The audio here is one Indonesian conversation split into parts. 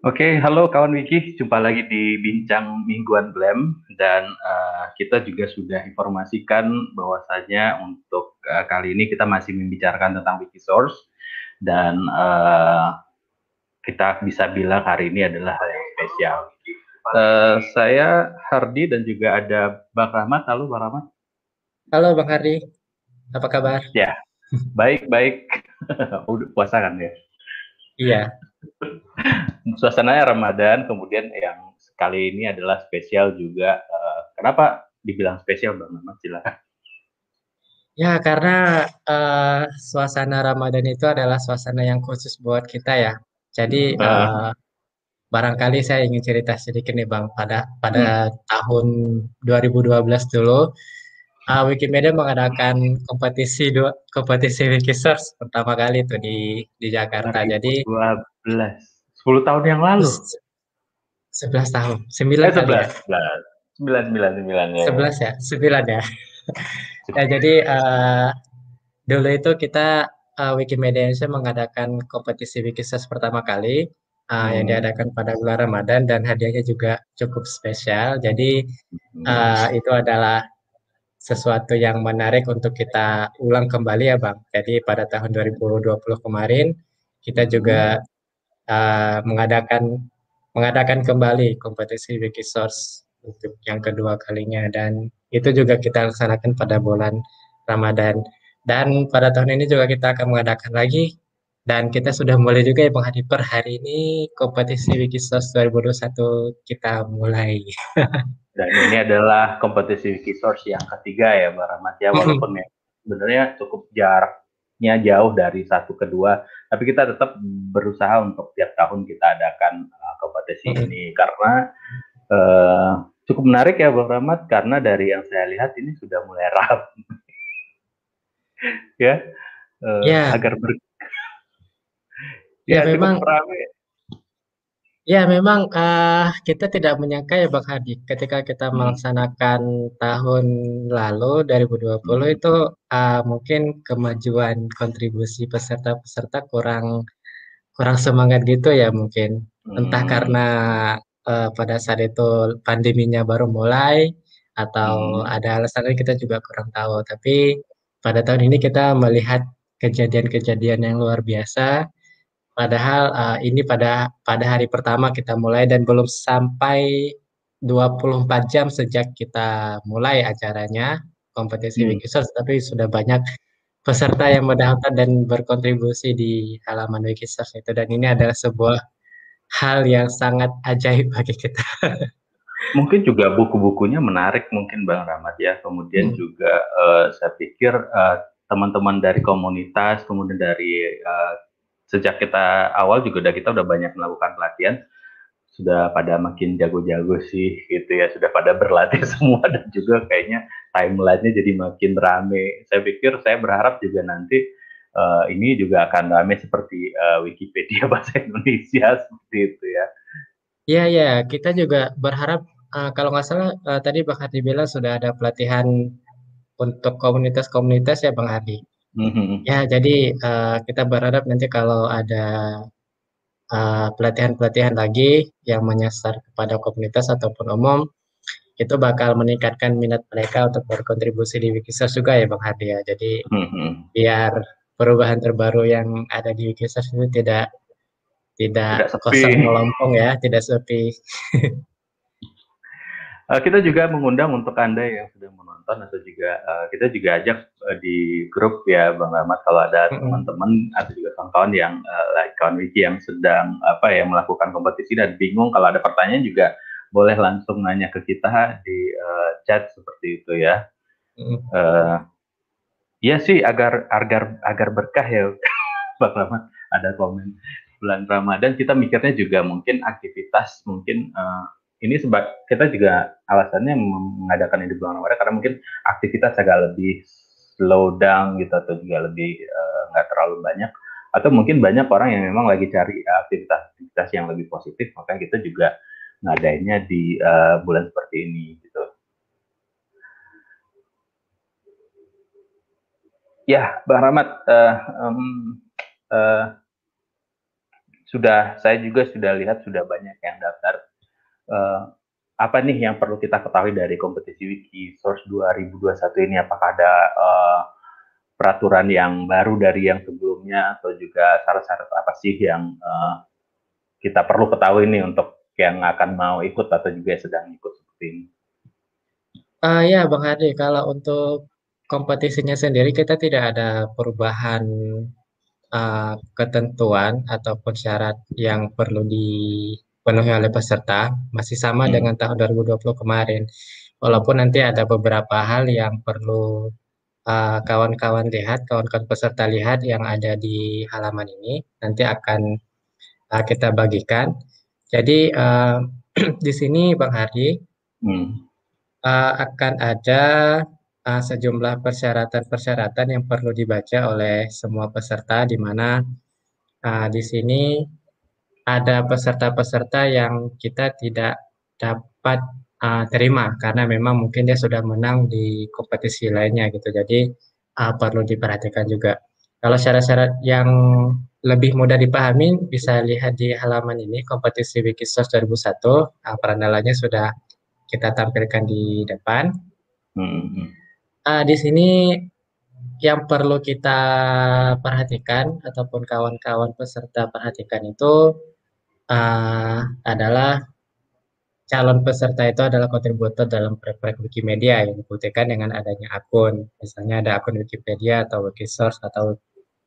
Oke, halo kawan Wiki, jumpa lagi di Bincang Mingguan Blam dan uh, kita juga sudah informasikan bahwasanya untuk uh, kali ini kita masih membicarakan tentang Wikisource dan uh, kita bisa bilang hari ini adalah hal yang spesial. Uh, saya Hardi dan juga ada Bang Rahmat. Halo Bang Rahmat. Halo Bang Hardi, apa kabar? Ya, baik baik. Udah puasa kan ya? Iya. Suasananya Ramadan, kemudian yang kali ini adalah spesial juga. Uh, kenapa dibilang spesial Bang Mamat? Silakan. Ya, karena uh, suasana Ramadan itu adalah suasana yang khusus buat kita ya. Jadi uh, barangkali saya ingin cerita sedikit nih Bang. Pada pada hmm. tahun 2012 dulu, uh, Wikimedia mengadakan kompetisi dua kompetisi Wikisource pertama kali itu di di Jakarta. 2012. Jadi 10 tahun yang lalu. 11 tahun. 9 eh, 11, kali ya. 11. 9 9 9 ya. 11 ya, 9 ya. ya jadi uh, dulu itu kita uh, Wikimedia Indonesia mengadakan kompetisi Wikisource pertama kali uh, hmm. yang diadakan pada bulan Ramadan dan hadiahnya juga cukup spesial. Jadi uh, itu adalah sesuatu yang menarik untuk kita ulang kembali ya Bang. Jadi pada tahun 2020 kemarin kita juga uh, mengadakan mengadakan kembali kompetisi Wikisource untuk yang kedua kalinya. Dan itu juga kita laksanakan pada bulan Ramadan. Dan pada tahun ini juga kita akan mengadakan lagi. Dan kita sudah mulai juga ya Bang Hadi. Per hari ini kompetisi Wikisource 2021 kita mulai. Dan ini adalah kompetisi Wikisource yang ketiga ya Mbak Rahmat ya, walaupun ya sebenarnya cukup jaraknya jauh dari satu ke dua, tapi kita tetap berusaha untuk tiap tahun kita adakan uh, kompetisi ini. Karena uh, cukup menarik ya Bang Rahmat. Karena dari yang saya lihat ini sudah mulai rap ya, uh, ya. agar ber ya, ya memang ramai Ya, memang uh, kita tidak menyangka ya Bang Hadi, ketika kita hmm. melaksanakan tahun lalu 2020 hmm. itu uh, mungkin kemajuan kontribusi peserta-peserta kurang kurang semangat gitu ya mungkin. Hmm. Entah karena uh, pada saat itu pandeminya baru mulai atau hmm. ada alasan lain kita juga kurang tahu. Tapi pada tahun ini kita melihat kejadian-kejadian yang luar biasa Padahal uh, ini pada pada hari pertama kita mulai dan belum sampai 24 jam sejak kita mulai acaranya kompetisi hmm. Wikisource, tapi sudah banyak peserta yang mendaftar dan berkontribusi di halaman Wikisource itu dan ini adalah sebuah hal yang sangat ajaib bagi kita. mungkin juga buku-bukunya menarik mungkin Bang Rahmat ya. Kemudian hmm. juga uh, saya pikir uh, teman-teman dari komunitas, kemudian dari uh, sejak kita awal juga udah kita udah banyak melakukan pelatihan. Sudah pada makin jago-jago sih gitu ya. Sudah pada berlatih semua dan juga kayaknya timelinenya jadi makin rame. Saya pikir saya berharap juga nanti uh, ini juga akan rame seperti uh, Wikipedia bahasa Indonesia seperti itu ya. Iya ya kita juga berharap uh, kalau nggak salah uh, tadi Bang Hadi bilang sudah ada pelatihan untuk komunitas-komunitas ya Bang Hadi Mm-hmm. Ya, jadi uh, kita berharap nanti kalau ada uh, pelatihan-pelatihan lagi yang menyasar kepada komunitas ataupun umum, itu bakal meningkatkan minat mereka untuk berkontribusi di Wikisource juga ya Bang Hadi ya. Jadi mm-hmm. biar perubahan terbaru yang ada di Wikisource itu tidak tidak, tidak kosong melompong ya, tidak sepi. Uh, kita juga mengundang untuk anda yang sudah menonton atau juga uh, kita juga ajak uh, di grup ya Bang Rahmat kalau ada teman-teman atau juga kawan-kawan yang uh, like kawan Wiki yang sedang apa ya melakukan kompetisi dan bingung kalau ada pertanyaan juga boleh langsung nanya ke kita di uh, chat seperti itu ya. Uh, ya sih agar agar agar berkah ya Bang Rahmat ada komen bulan Ramadan. Kita mikirnya juga mungkin aktivitas mungkin uh, ini sebab kita juga alasannya mengadakan ini di bulan Ramadan karena mungkin aktivitas agak lebih slow down gitu atau juga lebih eh, nggak uh, terlalu banyak atau mungkin banyak orang yang memang lagi cari aktivitas-aktivitas yang lebih positif maka kita juga ngadainnya di uh, bulan seperti ini gitu. Ya, Bang Rahmat, uh, um, uh, sudah saya juga sudah lihat sudah banyak yang daftar. Uh, apa nih yang perlu kita ketahui dari kompetisi Wiki Source 2021 ini? Apakah ada uh, peraturan yang baru dari yang sebelumnya atau juga syarat-syarat apa sih yang uh, kita perlu ketahui nih untuk yang akan mau ikut atau juga sedang ikut seperti ini? Uh, ya, Bang Hadi, kalau untuk kompetisinya sendiri kita tidak ada perubahan uh, ketentuan ataupun syarat yang perlu dipenuhi oleh peserta masih sama hmm. dengan tahun 2020 kemarin. Walaupun nanti ada beberapa hal yang perlu Eh, kawan-kawan uh, lihat, kawan-kawan peserta lihat yang ada di halaman ini nanti akan uh, kita bagikan. Jadi uh, di sini Bang Hardi hmm. uh, akan ada uh, sejumlah persyaratan-persyaratan yang perlu dibaca oleh semua peserta, di mana uh, di sini ada peserta-peserta yang kita tidak dapat uh, terima karena memang mungkin dia sudah menang di kompetisi lainnya gitu. Jadi uh, perlu diperhatikan juga. Kalau syarat-syarat yang lebih mudah dipahami bisa lihat di halaman ini kompetisi Wikisource 2001. Uh, perandalannya sudah kita tampilkan di depan. Uh, di sini yang perlu kita perhatikan ataupun kawan-kawan peserta perhatikan itu uh, adalah calon peserta itu adalah kontributor dalam proyek Wikimedia yang dibuktikan dengan adanya akun. Misalnya ada akun Wikipedia atau Wikisource atau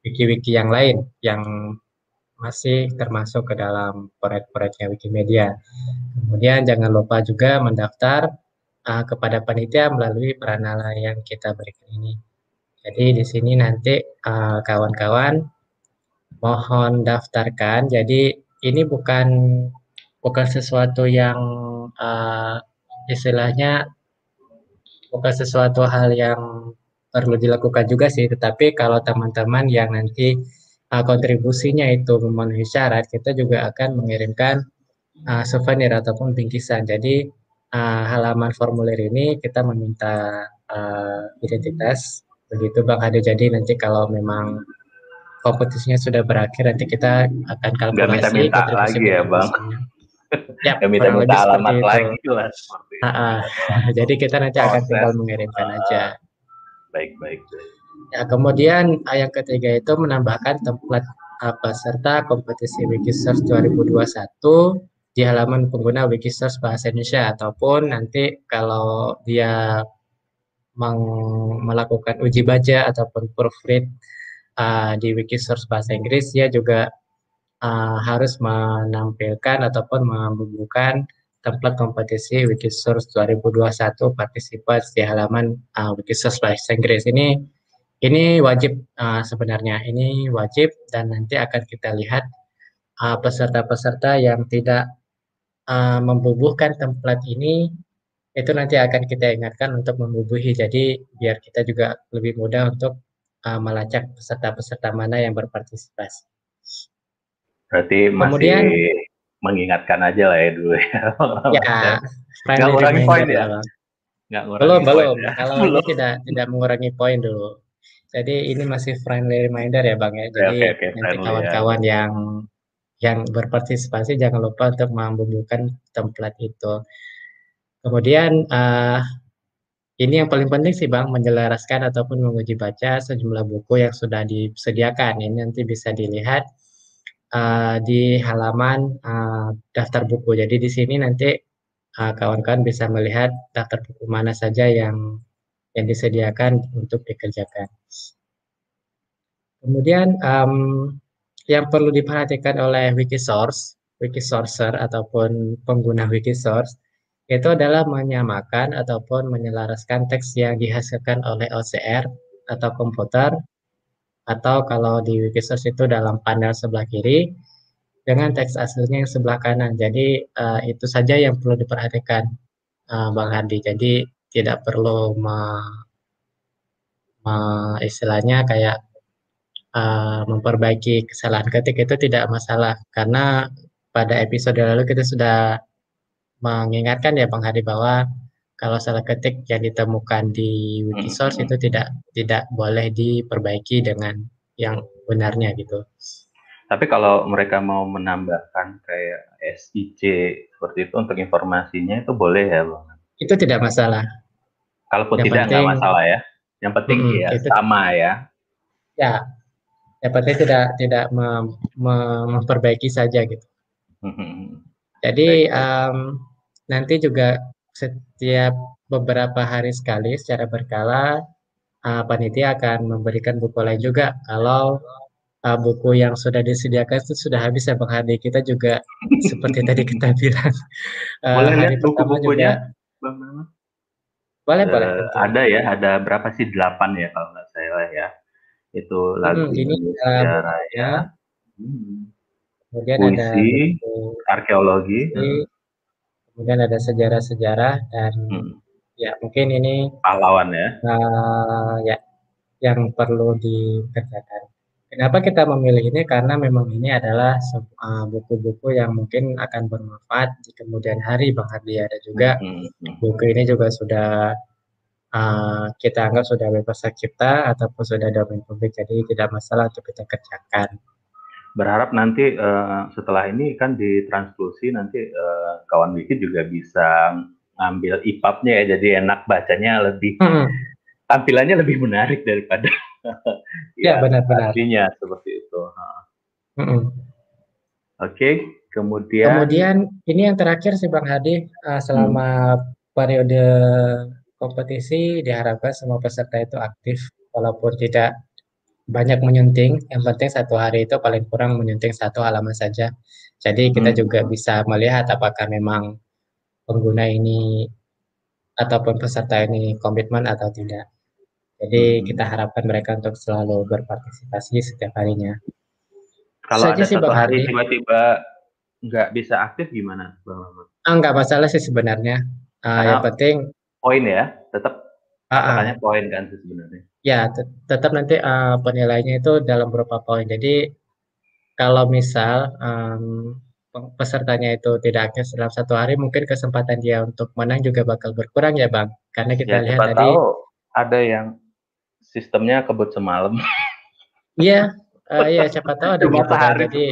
wiki-wiki yang lain yang masih termasuk ke dalam proyek-proyeknya Wikimedia. Kemudian jangan lupa juga mendaftar uh, kepada panitia melalui peranala yang kita berikan ini. Jadi di sini nanti uh, kawan-kawan uh, mohon daftarkan. Jadi ini bukan bukan sesuatu yang uh, istilahnya bukan sesuatu hal yang perlu dilakukan juga sih, tetapi kalau teman-teman yang nanti uh, kontribusinya itu memenuhi syarat, kita juga akan mengirimkan uh, souvenir ataupun bingkisan. Jadi uh, halaman formulir ini kita meminta uh, identitas, begitu Bang Hadi. Jadi nanti kalau memang kompetisinya sudah berakhir, nanti kita akan kalkulasi minta-minta lagi ya Bang ya, yang minta-minta alamat lagi lah. Jadi kita nanti Proses. akan tinggal mengirimkan uh, aja. Baik, baik. Ya, kemudian yang ketiga itu menambahkan template apa serta kompetisi Wikisource 2021 di halaman pengguna Wikisource bahasa Indonesia ataupun nanti kalau dia melakukan uji baca ataupun proofread uh, di Wikisource bahasa Inggris dia juga uh, harus menampilkan ataupun membubuhkan template kompetisi Wikisource 2021 participants di halaman uh, Wikisource bahasa Inggris. Ini ini wajib uh, sebenarnya. Ini wajib dan nanti akan kita lihat peserta-peserta uh, yang tidak uh, membubuhkan template ini itu nanti akan kita ingatkan untuk membubuhi. Jadi biar kita juga lebih mudah untuk uh, melacak peserta-peserta mana yang berpartisipasi. Berarti masih Kemudian, mengingatkan aja lah ya dulu ya. Ya, nggak ngurangi poin ya. Nggak ngurangi belum, belum. Ya. Kalau belum. ini tidak tidak mengurangi poin dulu. Jadi ini masih friendly reminder ya Bang ya. Jadi okay, okay, nanti kawan-kawan ya. yang yang berpartisipasi jangan lupa untuk membubuhkan template itu. Kemudian uh, ini yang paling penting sih Bang, menjelaskan ataupun menguji baca sejumlah buku yang sudah disediakan. Ini nanti bisa dilihat uh, di halaman uh, daftar buku. Jadi di sini nanti kawan kawan-kawan bisa melihat daftar buku mana saja yang yang disediakan untuk dikerjakan. Kemudian um, yang perlu diperhatikan oleh Wikisource, Wikisourcer ataupun pengguna Wikisource itu adalah menyamakan ataupun menyelaraskan teks yang dihasilkan oleh OCR atau komputer atau kalau di Wikisource itu dalam panel sebelah kiri dengan teks aslinya yang sebelah kanan. Jadi uh, itu saja yang perlu diperhatikan uh, Bang Hadi. Jadi tidak perlu me, me, istilahnya kayak uh, memperbaiki kesalahan ketik itu tidak masalah karena pada episode lalu kita sudah mengingatkan ya Bang Hadi bahwa kalau salah ketik yang ditemukan di Wikisource hmm. itu tidak tidak boleh diperbaiki dengan yang benarnya gitu. Tapi kalau mereka mau menambahkan kayak SIC seperti itu untuk informasinya itu boleh ya bang? Itu tidak masalah. Kalaupun yang tidak nggak masalah ya. Yang penting hmm, ya itu, sama ya. Ya, yang penting tidak tidak mem, mem, memperbaiki saja gitu. Hmm. Jadi um, nanti juga setiap beberapa hari sekali secara berkala uh, panitia akan memberikan buku lain juga kalau uh, buku yang sudah disediakan itu sudah habis ya Bang Hadi. Kita juga seperti tadi kita bilang uh, boleh hari buku-bukunya Bang Boleh, uh, boleh. Ada ya, ada berapa sih? Delapan ya kalau nggak salah ya. Itu lagu hmm, ini sejarah uh, ya. Hmm. Kemudian Puisi, ada buku, arkeologi. Hmm. Kemudian ada sejarah-sejarah dan hmm. ya mungkin ini pahlawan ya. Uh, ya yang perlu dikerjakan. Kenapa kita memilih ini? Karena memang ini adalah uh, buku-buku yang mungkin akan bermanfaat di kemudian hari, Bang Hardi. Ada juga mm-hmm. buku ini juga sudah uh, kita anggap sudah bebas kita ataupun sudah domain publik, jadi tidak masalah untuk kita kerjakan. Berharap nanti uh, setelah ini kan di transfusi nanti uh, kawan Wiki juga bisa ngambil IPAP-nya ya, jadi enak bacanya lebih hmm. tampilannya lebih menarik daripada ya, benar-benar. Artinya seperti itu. Mm -mm. Oke, okay, kemudian. Kemudian ini yang terakhir sih Bang Hadi, uh, selama hmm. periode kompetisi diharapkan semua peserta itu aktif, walaupun tidak banyak menyunting. Yang penting satu hari itu paling kurang menyunting satu halaman saja. Jadi kita hmm. juga bisa melihat apakah memang pengguna ini ataupun peserta ini komitmen atau tidak. Jadi hmm. kita harapkan mereka untuk selalu berpartisipasi setiap harinya. Kalau Saja ada sih, satu hari tiba-tiba nggak bisa aktif gimana, Bang Mamat? Ah, nggak masalah sih sebenarnya. Uh, yang penting poin ya, tetap uh, katanya poin kan sih sebenarnya. Ya, tetap nanti uh, penilaiannya itu dalam beberapa poin. Jadi kalau misal um, pesertanya itu tidak aktif dalam satu hari, mungkin kesempatan dia untuk menang juga bakal berkurang ya, Bang. Karena kita ya, lihat tadi ada yang sistemnya kebut semalam. Iya, uh, iya siapa tahu ada gitu kan. Jadi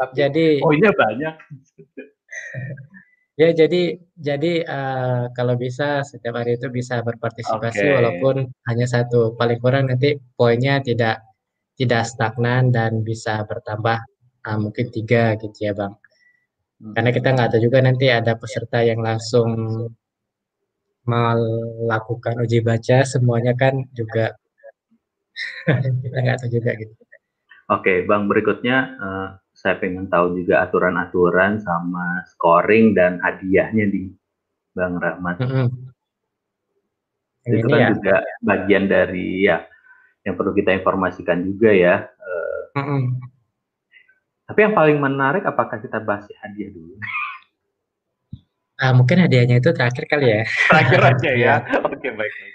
tapi, jadi oh iya banyak. ya jadi jadi uh, kalau bisa setiap hari itu bisa berpartisipasi okay. walaupun hanya satu paling kurang nanti poinnya tidak tidak stagnan dan bisa bertambah uh, mungkin tiga gitu ya bang. Hmm. Karena kita nggak tahu juga nanti ada peserta yang langsung melakukan uji baca semuanya kan juga kita nggak tahu juga gitu. Oke, Bang berikutnya uh, saya pengen tahu juga aturan-aturan sama scoring dan hadiahnya di Bang Rahmat. Mm -hmm. Itu kan ya. juga bagian dari ya yang perlu kita informasikan juga ya. Mm -hmm. Tapi yang paling menarik apakah kita bahas hadiah dulu? Ah, mungkin hadiahnya itu terakhir kali ya. Terakhir aja ya. Oke, baik. baik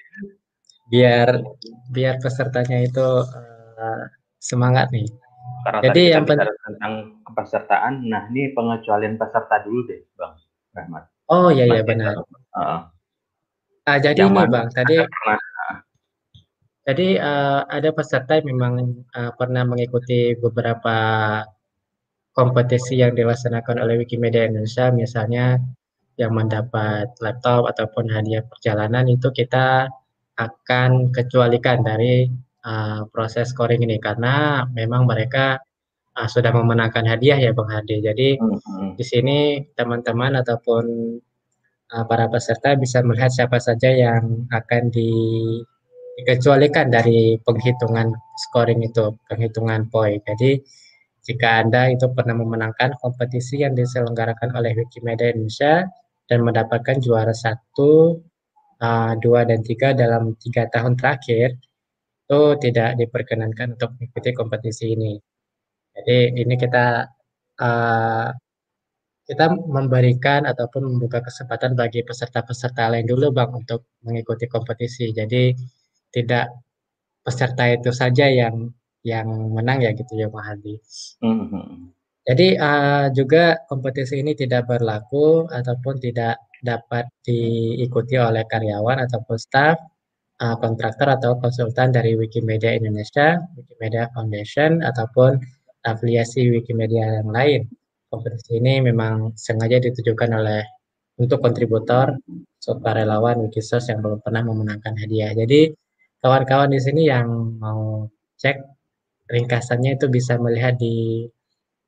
biar biar pesertanya itu uh, semangat nih. Karena Jadi yang penting tentang kepesertaan, nah ini pengecualian peserta dulu deh, Bang Rahmat. Oh iya iya benar. Uh, uh, jadi ini Bang, tadi pernah, jadi uh, ada peserta yang memang uh, pernah mengikuti beberapa kompetisi yang dilaksanakan oleh Wikimedia Indonesia, misalnya yang mendapat laptop ataupun hadiah perjalanan itu kita akan kecualikan dari uh, proses scoring ini karena memang mereka uh, sudah memenangkan hadiah ya Bang Hadi. Jadi hmm. di sini teman-teman ataupun uh, para peserta bisa melihat siapa saja yang akan di, dikecualikan dari penghitungan scoring itu, penghitungan poin. Jadi jika Anda itu pernah memenangkan kompetisi yang diselenggarakan oleh Wikimedia Indonesia dan mendapatkan juara satu uh, dua dan tiga dalam tiga tahun terakhir itu tidak diperkenankan untuk mengikuti kompetisi ini. Jadi ini kita uh, kita memberikan ataupun membuka kesempatan bagi peserta-peserta lain dulu bang untuk mengikuti kompetisi. Jadi tidak peserta itu saja yang yang menang ya gitu ya Pak Hadi. Mm -hmm. Jadi uh, juga kompetisi ini tidak berlaku ataupun tidak dapat diikuti oleh karyawan ataupun staf, uh, kontraktor atau konsultan dari Wikimedia Indonesia, Wikimedia Foundation ataupun afiliasi Wikimedia yang lain. Kompetisi ini memang sengaja ditujukan oleh untuk kontributor relawan Wikisource yang belum pernah memenangkan hadiah. Jadi kawan-kawan di sini yang mau cek ringkasannya itu bisa melihat di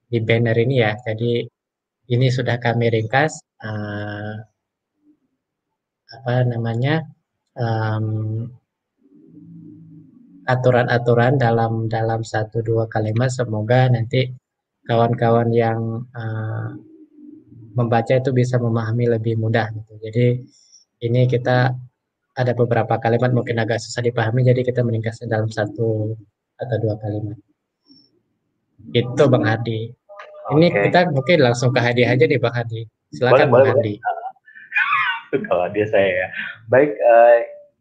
di banner ini ya. Jadi ini sudah kami ringkas uh, apa namanya um, aturan-aturan dalam dalam satu dua kalimat semoga nanti kawan-kawan yang uh, membaca itu bisa memahami lebih mudah gitu. Jadi ini kita ada beberapa kalimat mungkin agak susah dipahami jadi kita meningkatkan dalam satu atau dua kalimat. Itu Bang Hadi. Ini okay. kita mungkin langsung ke hadiah aja nih Bang Hadi. Silakan boleh, Bang boleh, Hadi. kalau dia saya ya. Baik, uh,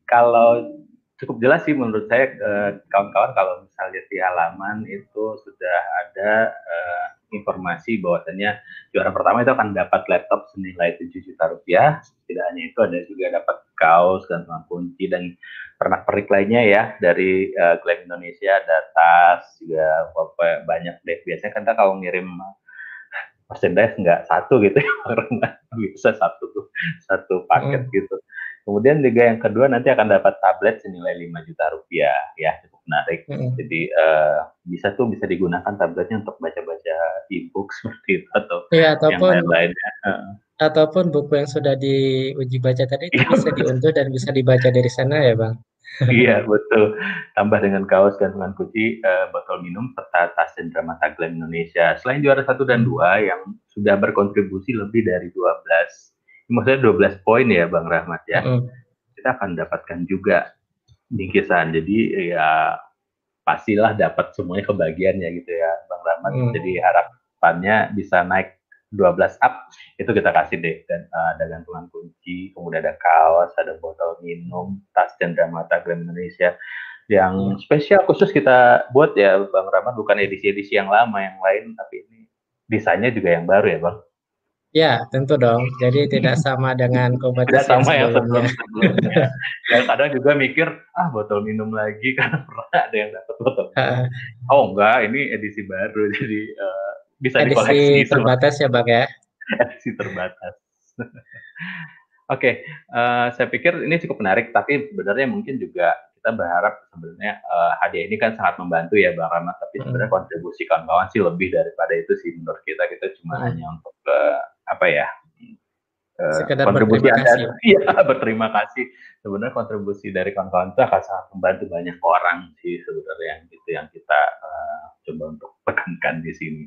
kalau cukup jelas sih menurut saya eh, kawan-kawan kalau misalnya di halaman itu sudah ada uh, informasi bahwasannya juara pertama itu akan dapat laptop senilai 7 juta rupiah. Tidak hanya itu ada juga dapat kaos dan kunci dan pernak pernik lainnya ya dari uh, Klaim Indonesia, ada tas juga banyak deh. Biasanya kan kita kalau ngirim merchandise nggak satu gitu ya, karena bisa satu tuh satu paket hmm. gitu. Kemudian juga yang kedua nanti akan dapat tablet senilai 5 juta rupiah ya cukup menarik. Mm. Jadi uh, bisa tuh bisa digunakan tabletnya untuk baca-baca e-book seperti itu atau ya, ataupun, yang lain-lainnya. Ataupun buku yang sudah diuji baca tadi itu iya, bisa diunduh dan bisa dibaca dari sana ya bang. Iya betul. Tambah dengan kaos dan dengan kunci uh, botol minum serta tas Cendramata Glam Indonesia. Selain juara satu dan dua yang sudah berkontribusi lebih dari 12 maksudnya 12 poin ya Bang Rahmat ya. Mm. Kita akan dapatkan juga bingkisan. Jadi ya pastilah dapat semuanya kebagiannya gitu ya Bang Rahmat. Mm. Jadi harapannya bisa naik 12 up itu kita kasih deh dan uh, ada gantungan kunci, kemudian ada kaos, ada botol minum, tas Mata Grand Indonesia yang mm. spesial khusus kita buat ya Bang Rahmat bukan edisi-edisi yang lama yang lain tapi ini desainnya juga yang baru ya Bang. Ya, tentu dong. Jadi tidak sama dengan kompetisi Tidak sama yang sebelumnya. sebelumnya. Dan kadang juga mikir, ah botol minum lagi karena pernah ada yang dapat botol. Minum. oh enggak, ini edisi baru, jadi uh, bisa edisi dikoleksi. Edisi terbatas ya, Bang ya. edisi terbatas. Oke, okay, uh, eh, saya pikir ini cukup menarik, tapi sebenarnya mungkin juga kita berharap sebenarnya uh, hadiah ini kan sangat membantu ya Bang Rahmat, tapi sebenarnya hmm. kontribusi kawan-kawan sih lebih daripada itu sih menurut kita. Kita cuma hmm. hanya untuk uh, apa ya uh, kontribusi anda iya berterima kasih sebenarnya kontribusi dari kawan-kawan itu akan sangat membantu banyak orang sih sebenarnya yang itu yang kita uh, coba untuk tekankan di sini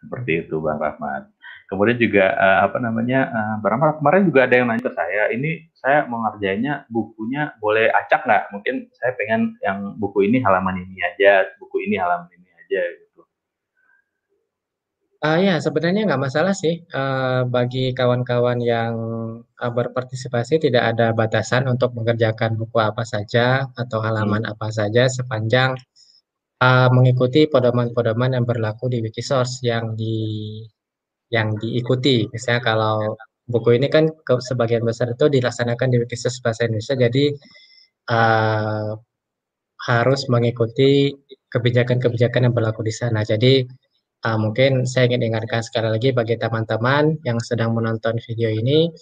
seperti itu bang Rahmat. Kemudian juga uh, apa namanya uh, bang Rahmat kemarin juga ada yang nanya ke saya ini saya mau ngerjainnya bukunya boleh acak nggak? Mungkin saya pengen yang buku ini halaman ini aja buku ini halaman ini aja Uh, ya, sebenarnya nggak masalah sih, uh, bagi kawan-kawan yang, uh, berpartisipasi tidak ada batasan untuk mengerjakan buku apa saja atau halaman hmm. apa saja sepanjang, uh, mengikuti pedoman-pedoman yang berlaku di Wikisource yang di yang diikuti. Misalnya kalau buku ini kan ke sebagian besar itu dilaksanakan di Wikisource bahasa Indonesia, jadi, uh, harus mengikuti kebijakan-kebijakan yang berlaku di sana. Jadi uh, mungkin saya ingin ingatkan sekali lagi bagi teman-teman yang sedang menonton video ini,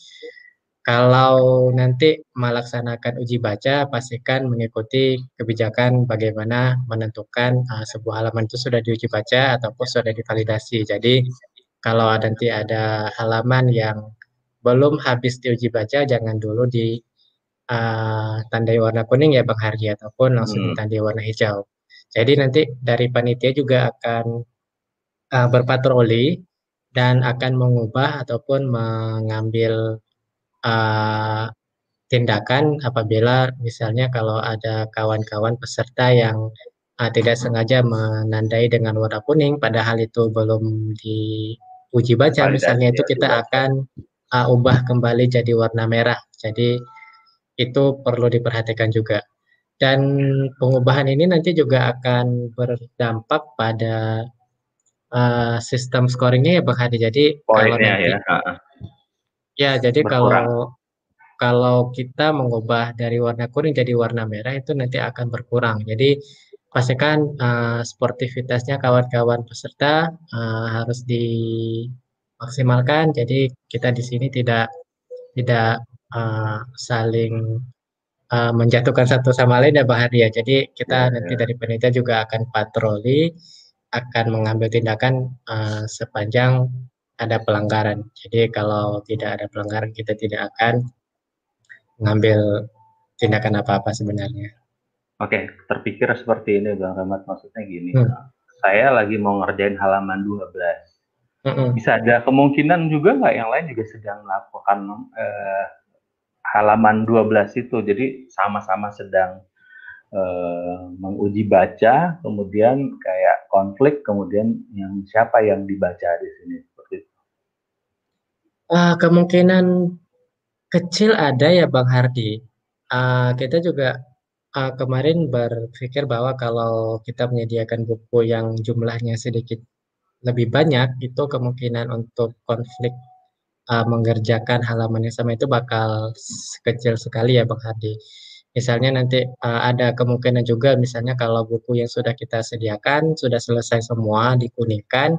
kalau nanti melaksanakan uji baca, pastikan mengikuti kebijakan bagaimana menentukan uh, sebuah halaman itu sudah diuji baca ataupun sudah divalidasi. Jadi kalau nanti ada halaman yang belum habis diuji baca, jangan dulu di uh, tandai warna kuning ya Bang Hargi ataupun langsung hmm. ditandai warna hijau. Jadi nanti dari panitia juga akan uh, berpatroli dan akan mengubah ataupun mengambil uh, tindakan apabila misalnya kalau ada kawan-kawan peserta yang uh, tidak sengaja menandai dengan warna kuning padahal itu belum diuji baca misalnya itu kita akan uh, ubah kembali jadi warna merah. Jadi itu perlu diperhatikan juga. Dan pengubahan ini nanti juga akan berdampak pada uh, sistem scoringnya ya Bang Hadi. Jadi kalau nanti, ya. Ya, jadi Berkurang. kalau kalau kita mengubah dari warna kuning jadi warna merah itu nanti akan berkurang. Jadi pastikan uh, sportivitasnya kawan-kawan peserta uh, harus dimaksimalkan. Jadi kita di sini tidak tidak uh, saling uh, menjatuhkan satu sama lain ya Bang Hadi ya. Jadi kita yeah, nanti yeah. dari panitia juga akan patroli, akan mengambil tindakan uh, sepanjang ada pelanggaran. Jadi kalau tidak ada pelanggaran kita tidak akan mengambil tindakan apa-apa sebenarnya. Oke, terpikir seperti ini Bang Rahmat, maksudnya gini, hmm. saya lagi mau ngerjain halaman 12. Hmm. Bisa ada kemungkinan juga nggak yang lain juga sedang melakukan eh, halaman 12 itu, jadi sama-sama sedang eh, menguji baca, kemudian kayak konflik, kemudian yang siapa yang dibaca di sini. Uh, kemungkinan kecil ada ya Bang Hardi. Uh, kita juga uh, kemarin berpikir bahwa kalau kita menyediakan buku yang jumlahnya sedikit lebih banyak, itu kemungkinan untuk konflik uh, mengerjakan halaman yang sama itu bakal kecil sekali ya Bang Hadi. Misalnya nanti uh, ada kemungkinan juga misalnya kalau buku yang sudah kita sediakan sudah selesai semua dikuningkan,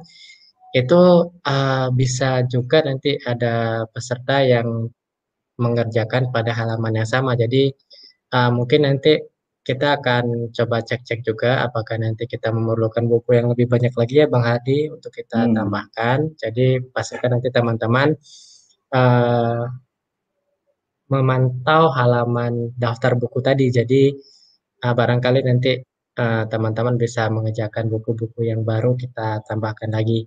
itu uh, bisa juga nanti ada peserta yang mengerjakan pada halaman yang sama. Jadi uh, mungkin nanti kita akan coba cek-cek juga apakah nanti kita memerlukan buku yang lebih banyak lagi ya Bang Hadi untuk kita hmm. tambahkan. Jadi pastikan nanti teman-teman uh, memantau halaman daftar buku tadi. Jadi uh, barangkali nanti teman-teman uh, bisa mengejarkan buku-buku yang baru kita tambahkan lagi.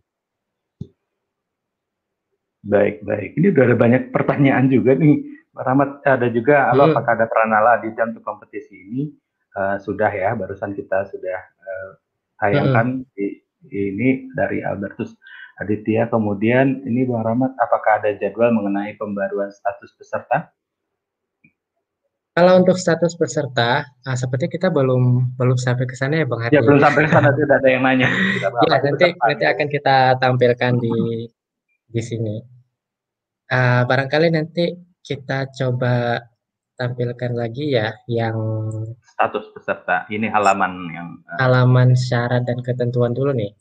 Baik, baik. Ini udah ada banyak pertanyaan juga nih. Rahmat, ada juga, hmm. apakah ada Pranala di jam kompetisi ini? Uh, sudah ya, barusan kita sudah uh, tayangkan hmm. di, ini dari Albertus Aditya. Kemudian ini Bang Rahmat, apakah ada jadwal mengenai pembaruan status peserta? Kalau untuk status peserta, nah, seperti kita belum belum sampai ke sana ya Bang Hadi. Ya belum sampai ke sana, tidak ada yang nanya. ya nanti nanti akan kita tampilkan di di sini. Uh, barangkali nanti kita coba tampilkan lagi ya yang status peserta. Ini halaman yang uh... halaman syarat dan ketentuan dulu nih.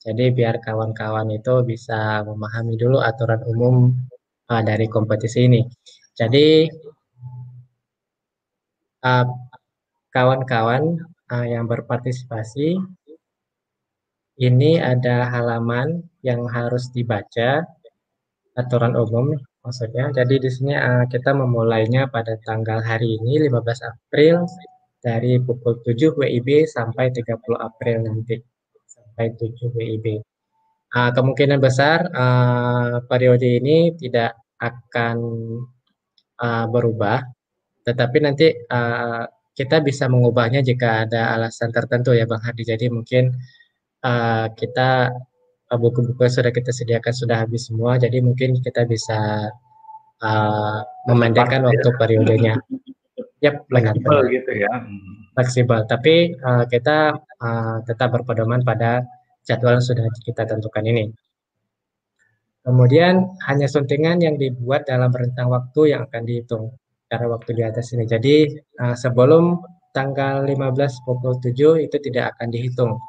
Jadi biar kawan-kawan itu bisa memahami dulu aturan umum uh, dari kompetisi ini. Jadi kawan-kawan uh, uh, yang berpartisipasi ini ada halaman yang harus dibaca aturan umum maksudnya. Jadi di sini uh, kita memulainya pada tanggal hari ini 15 April dari pukul 7 WIB sampai 30 April nanti sampai 7 WIB. Uh, kemungkinan besar uh, periode ini tidak akan uh, berubah, tetapi nanti uh, kita bisa mengubahnya jika ada alasan tertentu ya Bang Hadi. Jadi mungkin uh, kita buku-buku yang sudah kita sediakan sudah habis semua, jadi mungkin kita bisa uh, memendekkan waktu ya. periodenya. Yap, benar. gitu ya. Fleksibel, tapi uh, kita uh, tetap berpedoman pada jadwal yang sudah kita tentukan ini. Kemudian hanya suntingan yang dibuat dalam rentang waktu yang akan dihitung cara waktu di atas ini. Jadi uh, sebelum tanggal 15 pukul 7 itu tidak akan dihitung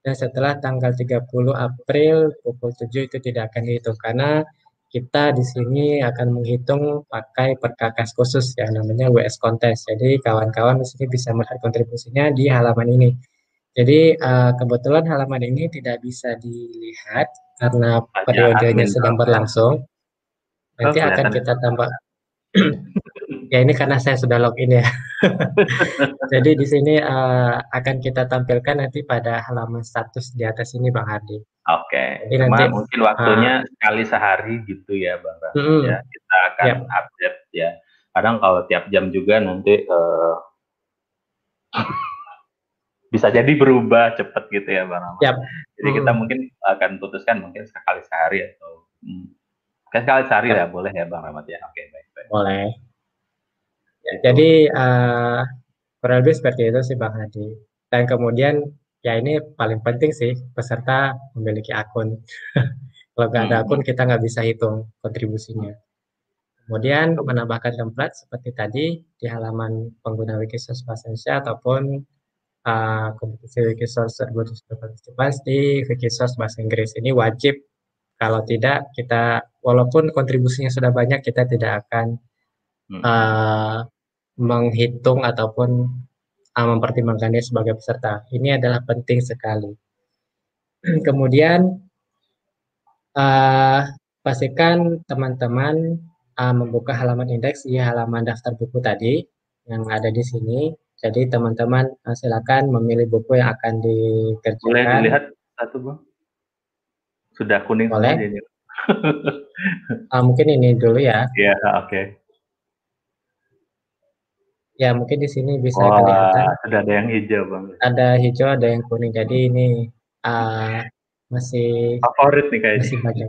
dan setelah tanggal 30 April pukul 7 itu tidak akan dihitung karena kita di sini akan menghitung pakai perkakas khusus ya namanya WS Contest. Jadi kawan-kawan di sini bisa melihat kontribusinya di halaman ini. Jadi uh, kebetulan halaman ini tidak bisa dilihat karena periodenya sedang berlangsung. Nanti oh, akan kita tambah ya ini karena saya sudah login ya. Jadi di sini uh, akan kita tampilkan nanti pada halaman status di atas ini Bang Hardi. Oke. Okay. nanti, mungkin waktunya uh, sekali sehari gitu ya Bang Hardi. Mm, ya, kita akan yep. update ya. Kadang kalau tiap jam juga nanti uh, bisa jadi berubah cepat gitu ya Bang Rahmat. Yep. Jadi mm. kita mungkin akan putuskan mungkin sekali sehari atau hmm, sekali sehari ya boleh ya Bang Rahmat ya. Oke okay, baik baik. Boleh. Ya, jadi uh, kurang lebih seperti itu sih Bang Hadi. Dan kemudian ya ini paling penting sih peserta memiliki akun. Kalau nggak ada hmm. akun kita nggak bisa hitung kontribusinya. Kemudian menambahkan template seperti tadi di halaman pengguna Wikisource Indonesia ataupun uh, kompetisi Wikisource partisipasi, Wikisource bahasa Inggris ini wajib. Kalau tidak, kita walaupun kontribusinya sudah banyak, kita tidak akan uh, menghitung ataupun uh, mempertimbangkannya sebagai peserta. Ini adalah penting sekali. Kemudian uh, pastikan teman-teman uh, membuka halaman indeks di halaman daftar buku tadi yang ada di sini. Jadi teman-teman uh, silakan memilih buku yang akan dikerjakan. Boleh dilihat satu bang? Sudah kuning Boleh. Uh, mungkin ini dulu ya. Iya, yeah, oke. Okay. Ya, mungkin di sini bisa oh, kelihatan. Sudah ada yang hijau, Bang. Ada hijau, ada yang kuning. Jadi ini uh, masih favorit nih kayaknya. Masih banyak.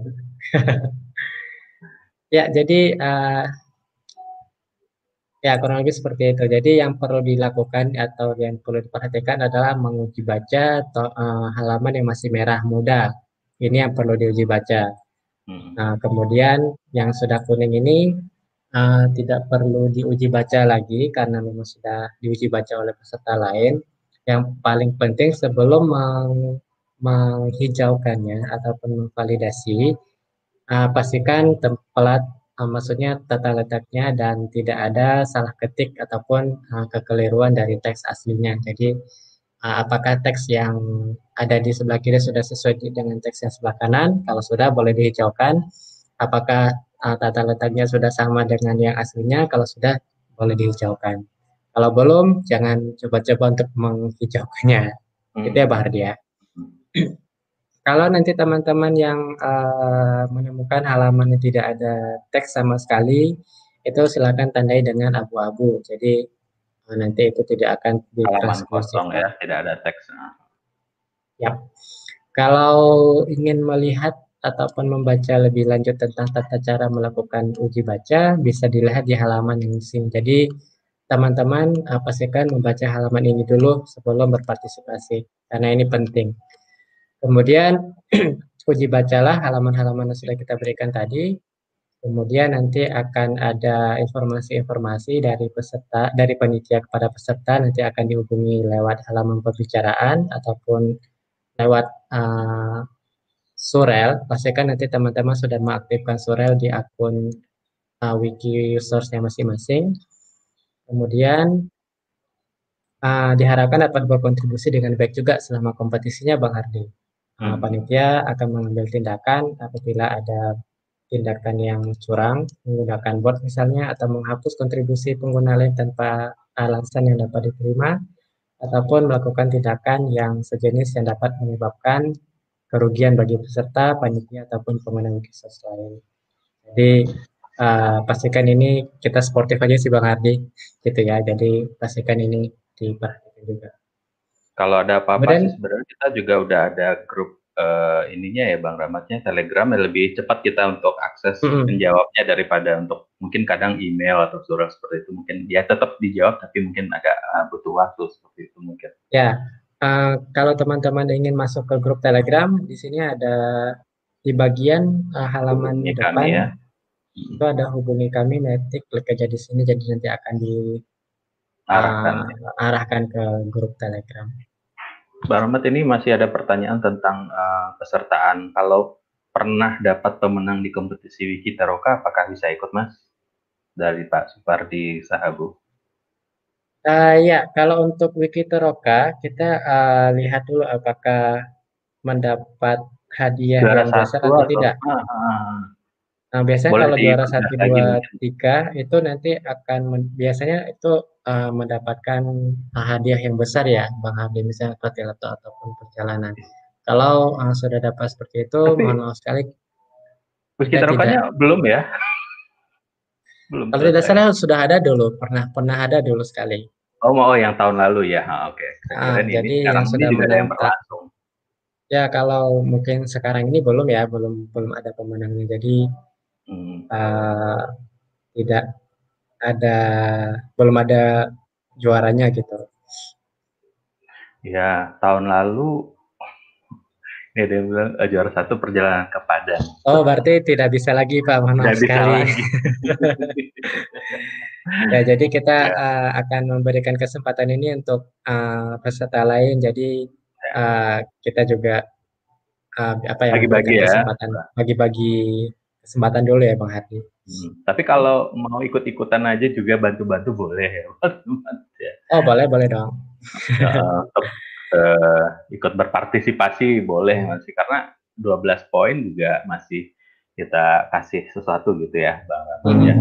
ya, jadi uh, ya kurang lebih seperti itu. Jadi yang perlu dilakukan atau yang perlu diperhatikan adalah menguji baca atau uh, halaman yang masih merah muda. Ini yang perlu diuji baca. Hmm. Nah, kemudian yang sudah kuning ini uh, tidak perlu diuji baca lagi karena memang sudah diuji baca oleh peserta lain. Yang paling penting sebelum meng, menghijaukannya ataupun memvalidasi, uh, pastikan tempat uh, maksudnya tata letaknya dan tidak ada salah ketik ataupun uh, kekeliruan dari teks aslinya. Jadi uh, apakah teks yang ada di sebelah kiri sudah sesuai dengan teks yang sebelah kanan? Kalau sudah boleh dihijaukan. Apakah uh, tata letaknya sudah sama dengan yang aslinya, kalau sudah boleh dihijaukan. Kalau belum, jangan coba-coba untuk menghijaukannya. Hmm. Itu ya Pak Hardia. kalau nanti teman-teman yang uh, menemukan halaman yang tidak ada teks sama sekali, itu silakan tandai dengan abu-abu. Jadi uh, nanti itu tidak akan ditranskosong ya, tidak ada teks. Ya. Kalau ingin melihat ataupun membaca lebih lanjut tentang tata cara melakukan uji baca bisa dilihat di halaman yang sini. Jadi teman-teman uh, pastikan membaca halaman ini dulu sebelum berpartisipasi karena ini penting. Kemudian uji bacalah halaman-halaman yang sudah kita berikan tadi. Kemudian nanti akan ada informasi-informasi dari peserta, dari panitia kepada peserta nanti akan dihubungi lewat halaman pembicaraan ataupun lewat uh, Surel, pastikan nanti teman-teman sudah mengaktifkan Surel di akun uh, wiki source-nya masing-masing. Kemudian uh, diharapkan dapat berkontribusi dengan baik juga selama kompetisinya Bang Hardi. Uh, panitia akan mengambil tindakan apabila ada tindakan yang curang, menggunakan bot misalnya, atau menghapus kontribusi pengguna lain tanpa alasan yang dapat diterima, ataupun melakukan tindakan yang sejenis yang dapat menyebabkan kerugian bagi peserta, panitia ataupun pemenang kisah lain. Jadi uh, pastikan ini kita sportif aja sih Bang Ardi, gitu ya. Jadi pastikan ini diperhatikan juga. Kalau ada apa-apa sebenarnya kita juga udah ada grup uh, ininya ya Bang Ramatnya Telegram yang lebih cepat kita untuk akses mm -hmm. menjawabnya daripada untuk mungkin kadang email atau surat seperti itu mungkin ya tetap dijawab tapi mungkin agak uh, butuh waktu seperti itu mungkin. Ya, Uh, kalau teman-teman ingin masuk ke grup Telegram, di sini ada di bagian uh, halaman hubungi depan ya. itu ada hubungi kami, nanti klik aja di sini, jadi nanti akan diarahkan uh, arahkan ke grup Telegram. Bang Ahmad ini masih ada pertanyaan tentang uh, pesertaan. Kalau pernah dapat pemenang di kompetisi Wiki Teroka, apakah bisa ikut Mas? Dari Pak Supardi Sahabu. Uh, ya, kalau untuk Wikiteroka kita uh, lihat dulu apakah mendapat hadiah juara yang besar atau, atau tidak. Uh, uh, nah, biasanya kalau juara satu dua tiga itu nanti akan biasanya itu uh, mendapatkan hadiah yang besar ya, Bang Hardi misalnya seperti laptop ataupun perjalanan. Kalau uh, sudah dapat seperti itu, Tapi, mohon maaf sekali. Wikiterokanya belum ya? Belum Kalau tidak salah sudah ada dulu, pernah pernah ada dulu sekali. Oh, oh yang tahun lalu ya, oke. Okay. Nah, jadi yang sudah ada yang berlangsung. Ya kalau mungkin sekarang ini belum ya, belum belum ada pemenangnya. Jadi hmm. uh, tidak ada, belum ada juaranya gitu. Ya tahun lalu Ya, dia bilang uh, juara satu perjalanan ke Padang. Oh, berarti tidak bisa lagi Pak, mohon maaf sekali. ya jadi kita uh, akan memberikan kesempatan ini untuk uh, peserta lain. Jadi uh, kita juga uh, apa ya bagi-bagi ya kesempatan bagi-bagi kesempatan dulu ya Bang Hadi. Hmm. Tapi kalau mau ikut-ikutan aja juga bantu-bantu boleh ya. Oh boleh boleh dong. uh, uh, ikut berpartisipasi boleh masih karena 12 poin juga masih kita kasih sesuatu gitu ya Bang hmm. ya.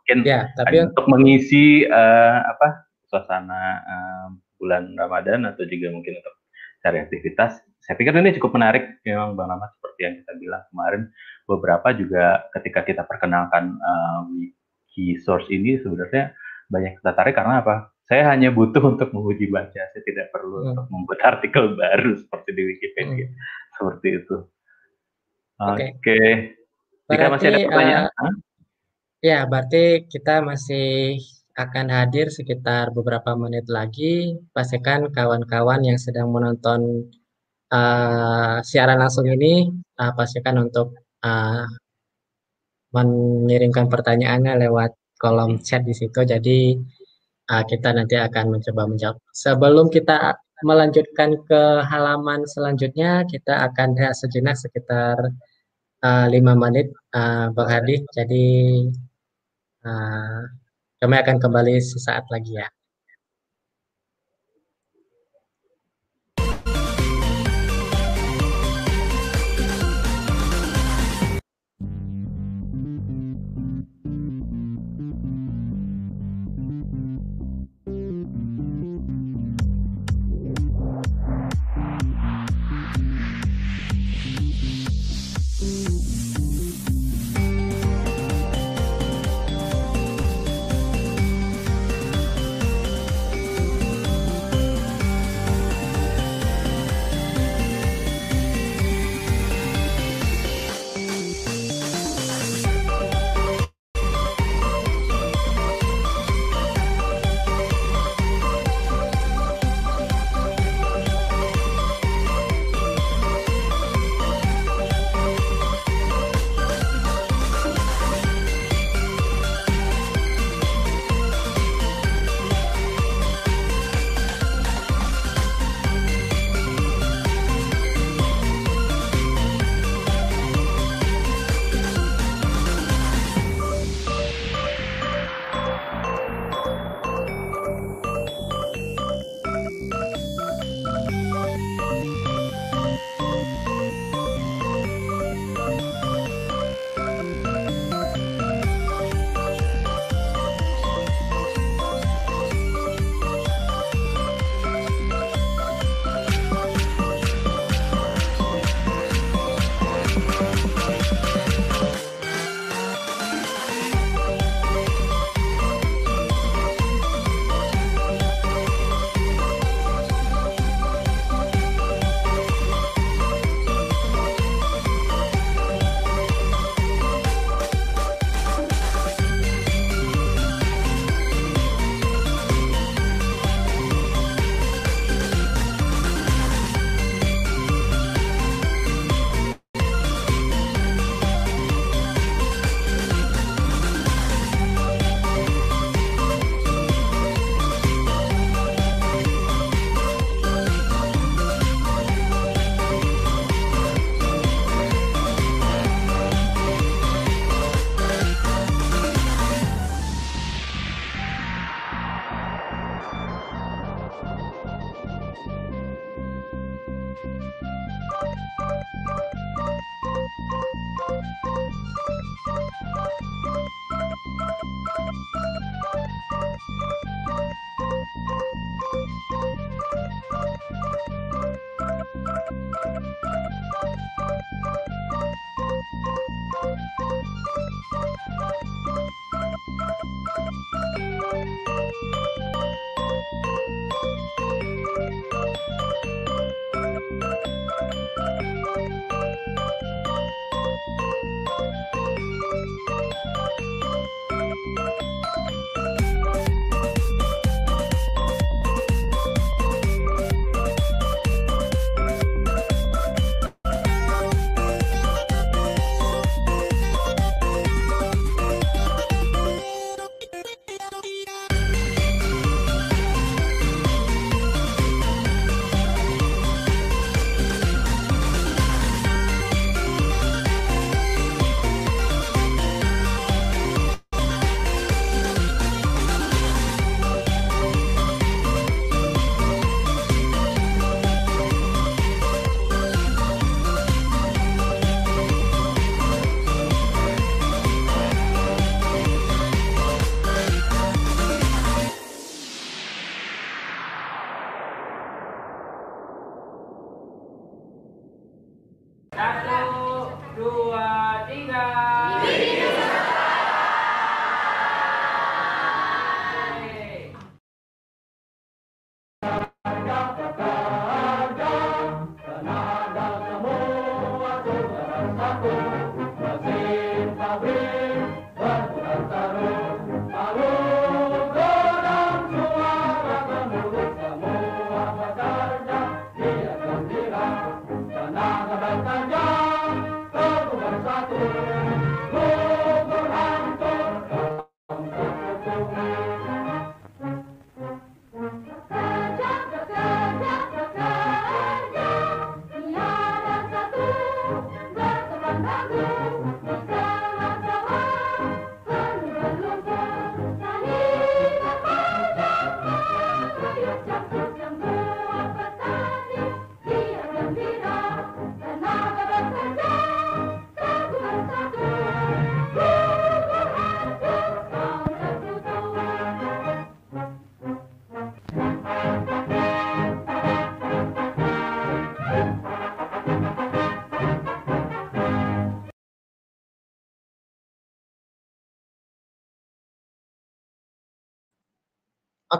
Mungkin ya, tapi untuk mengisi uh, apa suasana uh, bulan Ramadan atau juga mungkin untuk cari aktivitas. Saya pikir ini cukup menarik memang Bang Rahmat seperti yang kita bilang kemarin beberapa juga ketika kita perkenalkan uh, wiki source ini sebenarnya banyak tertarik karena apa? Saya hanya butuh untuk menguji baca, saya tidak perlu hmm. untuk membuat artikel baru seperti di Wikipedia. Hmm. Seperti itu. Oke. Okay. Okay. Jika masih ada pertanyaan, uh, ya berarti kita masih akan hadir sekitar beberapa menit lagi. Pastikan kawan-kawan yang sedang menonton uh, siaran langsung ini, uh, pastikan untuk uh, mengirimkan pertanyaannya lewat kolom chat di situ. Jadi uh, kita nanti akan mencoba menjawab. Sebelum kita melanjutkan ke halaman selanjutnya, kita akan rehat sejenak sekitar uh, lima menit, uh, Bang Hadi. Jadi uh, kami akan kembali sesaat lagi ya.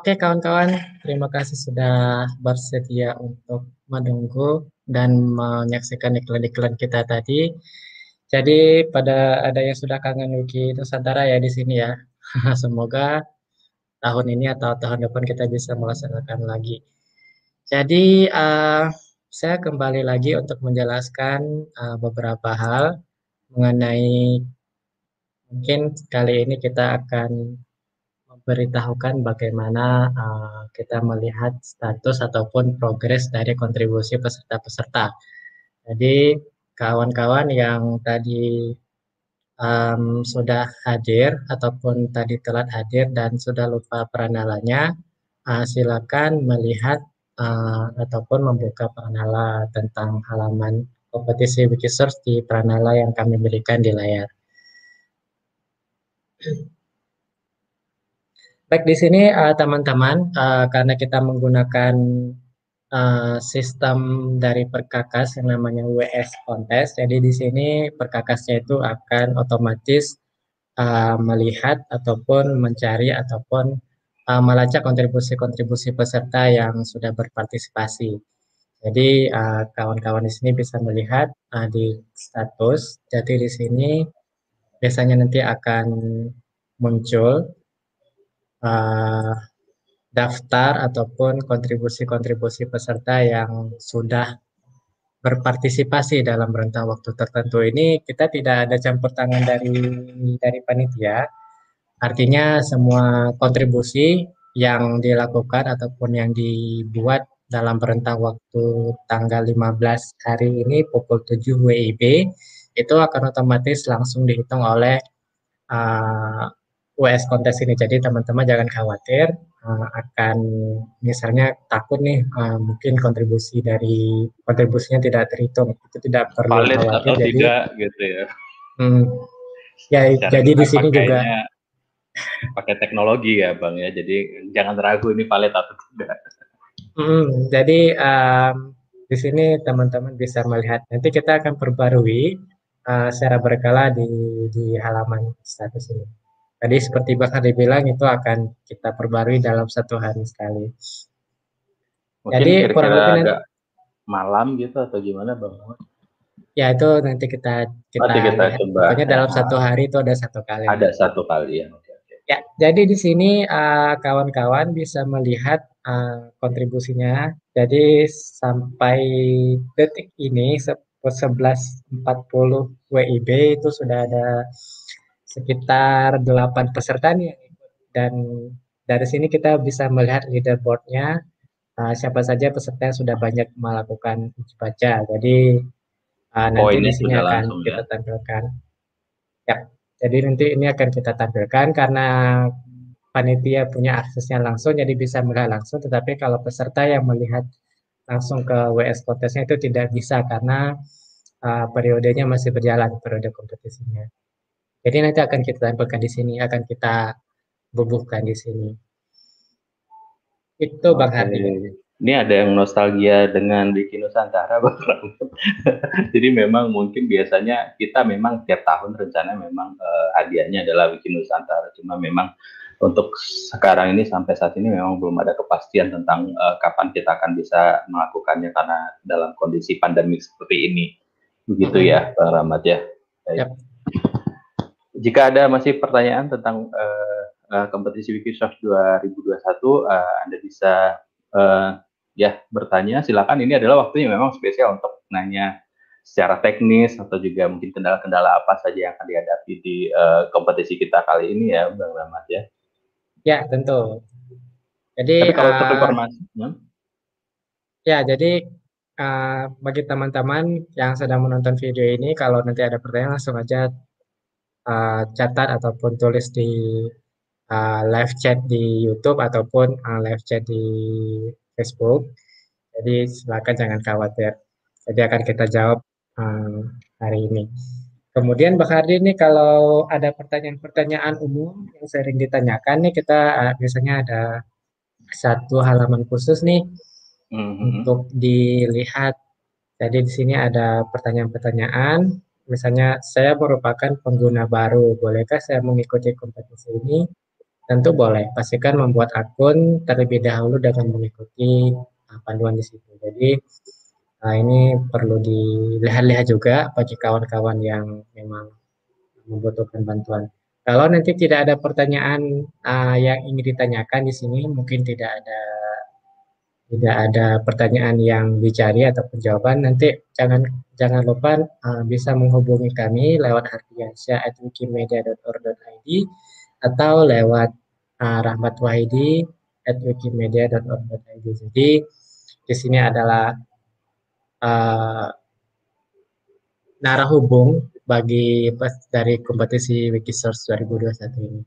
Oke kawan-kawan, terima kasih sudah bersedia untuk menunggu dan menyaksikan iklan-iklan kita tadi. Jadi pada ada yang sudah kangen Wiki Nusantara ya di sini ya. Semoga tahun ini atau tahun depan kita bisa melaksanakan lagi. Jadi uh, saya kembali lagi untuk menjelaskan uh, beberapa hal mengenai mungkin kali ini kita akan memberitahukan bagaimana uh, kita melihat status ataupun progres dari kontribusi peserta-peserta. Jadi kawan-kawan yang tadi um, sudah hadir ataupun tadi telat hadir dan sudah lupa peranalanya, uh, silakan melihat uh, ataupun membuka Pranala tentang halaman kompetisi Wikisource di Pranala yang kami berikan di layar. Baik di sini eh, teman-teman, uh, uh, karena kita menggunakan uh, sistem dari perkakas yang namanya WS Contest, jadi di sini perkakasnya itu akan otomatis uh, melihat ataupun mencari ataupun uh, melacak kontribusi-kontribusi peserta yang sudah berpartisipasi. Jadi uh, kawan-kawan uh, di sini bisa melihat uh, di status. Jadi di sini biasanya nanti akan muncul uh, daftar ataupun kontribusi-kontribusi peserta yang sudah berpartisipasi dalam rentang waktu tertentu. Ini kita tidak ada campur tangan dari dari panitia. Artinya semua kontribusi yang dilakukan ataupun yang dibuat dalam rentang waktu tanggal 15 hari ini pukul 7 WIB itu akan otomatis langsung dihitung oleh uh, US kontes ini. Jadi teman-teman jangan khawatir uh, akan misalnya takut nih uh, mungkin kontribusi dari kontribusinya tidak terhitung itu tidak perlu Valid khawatir. Atau jadi tidak, gitu ya. Hmm, ya jadi di sini juga pakai teknologi ya bang ya jadi jangan ragu ini valid atau tidak hmm, jadi um, di sini teman-teman bisa melihat nanti kita akan perbarui uh, secara berkala di di halaman status ini tadi seperti bahkan dibilang itu akan kita perbarui dalam satu hari sekali Mungkin jadi kurang lebih nanti, malam gitu atau gimana bang Ya itu nanti kita kita, nanti kita coba. Pokoknya dalam satu hari itu ada satu kali. Ada satu kali ya. Ya, jadi di sini eh, kawan-kawan uh, bisa melihat uh, kontribusinya. Jadi sampai detik ini 11.40 WIB itu sudah ada sekitar 8 peserta nih dan dari sini kita bisa melihat leaderboardnya uh, siapa saja peserta yang sudah banyak melakukan uji baca. Jadi uh, nanti di sini akan kita ya? tampilkan. Ya. Jadi nanti ini akan kita tampilkan karena panitia punya aksesnya langsung jadi bisa melihat langsung tetapi kalau peserta yang melihat langsung ke WS kontesnya itu tidak bisa karena uh, periodenya masih berjalan periode kompetisinya. Jadi nanti akan kita tampilkan di sini, akan kita bubuhkan di sini. Itu Bang Hardi ini ada yang nostalgia dengan Diki Nusantara Bang Jadi memang mungkin biasanya kita memang tiap tahun rencana memang uh, hadiahnya adalah Wiki Nusantara. Cuma memang untuk sekarang ini sampai saat ini memang belum ada kepastian tentang uh, kapan kita akan bisa melakukannya karena dalam kondisi pandemi seperti ini. Begitu ya, Bang Rahmat ya. Yep. Jika ada masih pertanyaan tentang uh, uh, kompetisi Wikisoft 2021, uh, Anda bisa uh, ya bertanya silakan ini adalah waktunya memang spesial untuk nanya secara teknis atau juga mungkin kendala-kendala apa saja yang akan dihadapi di uh, kompetisi kita kali ini ya Bang Rahmat ya. Ya tentu. Jadi Tapi kalau untuk uh, informasi hmm? ya jadi uh, bagi teman-teman yang sedang menonton video ini kalau nanti ada pertanyaan langsung aja uh, catat ataupun tulis di uh, live chat di YouTube ataupun uh, live chat di Facebook. Jadi silakan jangan khawatir. Jadi akan kita jawab um, hari ini. Kemudian Mbak Hardi ini kalau ada pertanyaan-pertanyaan umum yang sering ditanyakan nih kita uh, biasanya ada satu halaman khusus nih mm-hmm. untuk dilihat. Jadi di sini ada pertanyaan-pertanyaan. Misalnya saya merupakan pengguna baru, bolehkah saya mengikuti kompetisi ini? tentu boleh. Pastikan membuat akun terlebih dahulu dengan mengikuti uh, panduan di situ. Jadi uh, ini perlu dilihat-lihat juga bagi kawan-kawan yang memang membutuhkan bantuan. Kalau nanti tidak ada pertanyaan uh, yang ingin ditanyakan di sini, mungkin tidak ada tidak ada pertanyaan yang dicari atau jawaban, nanti jangan jangan lupa uh, bisa menghubungi kami lewat ardiansyah@wikimedia.org.id atau lewat uh, Rahmat Wahidi wikimedia.org.id. Jadi di sini adalah uh, narah hubung bagi dari kompetisi Wikisource 2021 ini.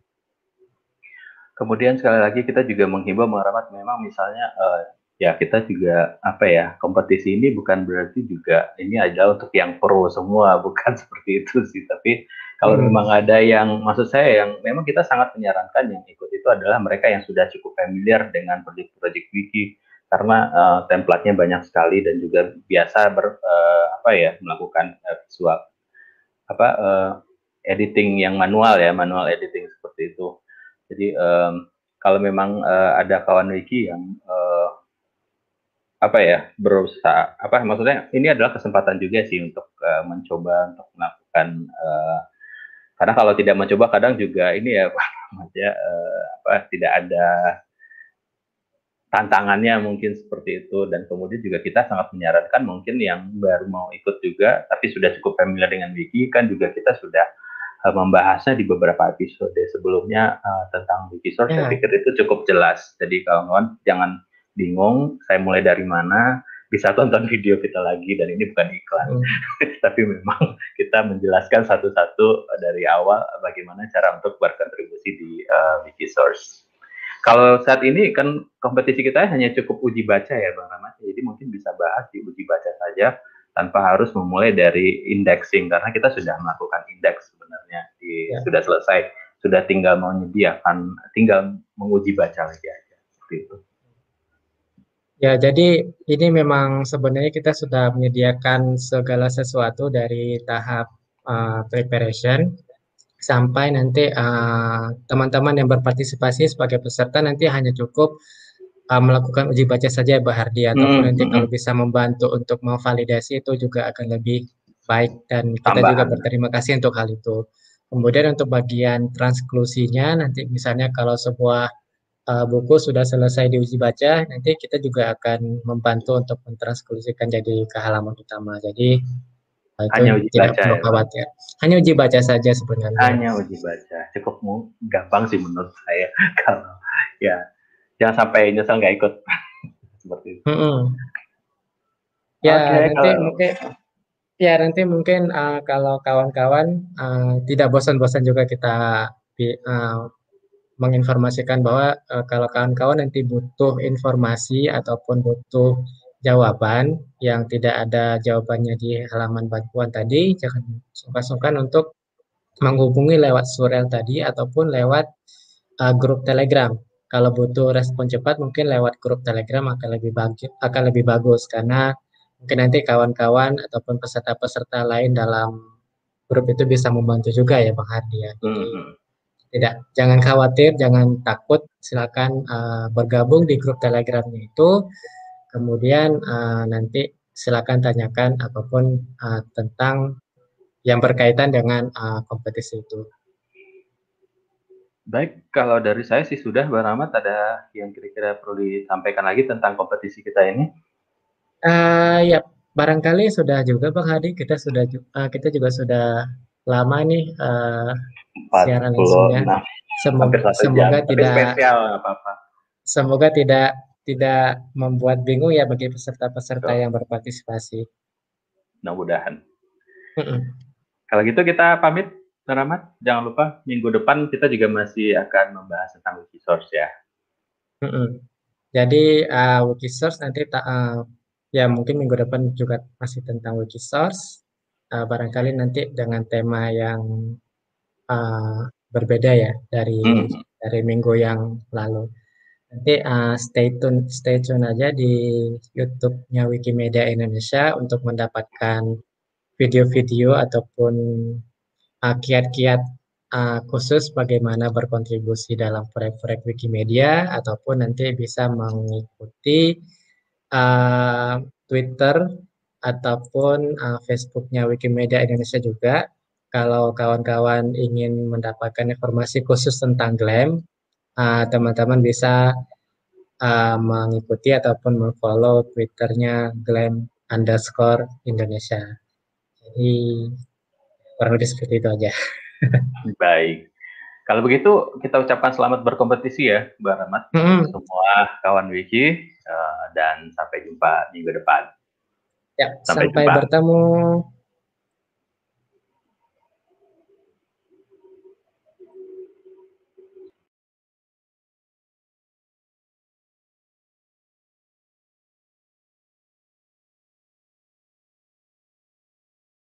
Kemudian sekali lagi kita juga menghimbau Rahmat memang misalnya uh, ya kita juga apa ya kompetisi ini bukan berarti juga ini adalah untuk yang pro semua bukan seperti itu sih. Tapi kalau hmm. memang ada yang maksud saya yang memang kita sangat menyarankan yang ikut itu adalah mereka yang sudah cukup familiar dengan proyek-proyek wiki. Karena uh, templatenya banyak sekali dan juga biasa ber uh, apa ya melakukan uh, visual apa uh, editing yang manual ya manual editing seperti itu. Jadi um, kalau memang uh, ada kawan wiki yang uh, apa ya berusaha apa maksudnya ini adalah kesempatan juga sih untuk uh, mencoba untuk melakukan uh, karena kalau tidak mencoba kadang juga ini ya ya uh, apa tidak ada tantangannya mungkin seperti itu. Dan kemudian juga kita sangat menyarankan mungkin yang baru mau ikut juga tapi sudah cukup familiar dengan wiki kan juga kita sudah uh, membahasnya di beberapa episode sebelumnya uh, tentang wiki source yeah. saya pikir itu cukup jelas. Jadi kawan-kawan jangan bingung saya mulai dari mana bisa tonton video kita lagi dan ini bukan iklan hmm. tapi memang kita menjelaskan satu-satu dari awal bagaimana cara untuk berkontribusi di uh, Wikisource. Kalau saat ini kan kompetisi kita hanya cukup uji baca ya Bang Rahmat, jadi mungkin bisa bahas di uji baca saja tanpa harus memulai dari indexing karena kita sudah melakukan indeks sebenarnya di, ya. sudah selesai, sudah tinggal menyediakan, tinggal menguji baca lagi aja seperti itu. Ya, jadi ini memang sebenarnya kita sudah menyediakan segala sesuatu dari tahap uh, preparation sampai nanti uh, teman-teman uh, yang berpartisipasi sebagai peserta nanti hanya cukup uh, melakukan uji baca saja Mbak Hardi ataupun hmm, nanti hmm. kalau bisa membantu untuk memvalidasi itu juga akan lebih baik dan kita Tambahan. juga berterima kasih untuk hal itu. Kemudian untuk bagian transklusinya nanti misalnya kalau sebuah uh, buku sudah selesai diuji baca, nanti kita juga akan membantu untuk mentranskripsikan jadi ke halaman utama. Jadi uh, itu Hanya uji tidak baca perlu ya, khawatir. Hanya uji baca saja sebenarnya. Hanya uji baca, cukup gampang sih menurut saya. Kalau ya jangan sampai nyesel nggak ikut seperti itu. Mm -hmm. Ya okay, nanti kalau... mungkin ya nanti mungkin uh, kalau kawan-kawan uh, tidak bosan-bosan juga kita uh, menginformasikan bahwa uh, kalau kawan-kawan nanti butuh informasi ataupun butuh jawaban yang tidak ada jawabannya di halaman bantuan tadi, jangan sungkan-sungkan untuk menghubungi lewat surel tadi ataupun lewat uh, grup Telegram. Kalau butuh respon cepat mungkin lewat grup Telegram akan lebih bagus akan lebih bagus karena mungkin nanti kawan-kawan ataupun peserta-peserta lain dalam grup itu bisa membantu juga ya Bang Hardi ya. Jadi, mm -hmm tidak. Jangan khawatir jangan takut. Silakan uh, bergabung di grup telegramnya itu. Kemudian uh, nanti silakan tanyakan apa pun uh, tentang yang berkaitan dengan uh, kompetisi itu. Baik kalau dari saya sih sudah Bang Rahmat. Ada yang kira-kira perlu disampaikan lagi tentang kompetisi kita ini? Uh, ya barangkali sudah juga Bang Hadi. Kita sudah uh, kita juga sudah lama nih uh, siaran langsungnya. Semoga, semoga jam. tidak spesial apa-apa. Semoga tidak tidak membuat bingung ya bagi peserta-peserta yang berpartisipasi. Mudah-mudahan. Kalau gitu kita pamit, Rahmat. Jangan lupa minggu depan kita juga masih akan membahas tentang Wikisource ya. Jadi uh, Wikisource nanti tak uh, ya mungkin minggu depan juga masih tentang Wikisource. Uh, barangkali nanti dengan tema yang uh, berbeda ya dari hmm. dari minggu yang lalu. Nanti uh, stay tune stay tune aja di YouTube-nya Wikimedia Indonesia untuk mendapatkan video-video ataupun kiat kiat-kiat uh, khusus bagaimana berkontribusi dalam proyek-proyek Wikimedia ataupun nanti bisa mengikuti uh, Twitter ataupun uh, Facebooknya Wikimedia Indonesia juga. Kalau kawan-kawan ingin mendapatkan informasi khusus tentang GLAM, teman-teman uh, bisa uh, mengikuti ataupun memfollow Twitternya GLAM underscore Indonesia. Jadi kurang lebih seperti itu aja. Baik. Kalau begitu kita ucapkan selamat berkompetisi ya, Mbak Rahmat, mm -hmm. semua kawan Wiki uh, dan sampai jumpa minggu depan. Ya, sampai, sampai bertemu.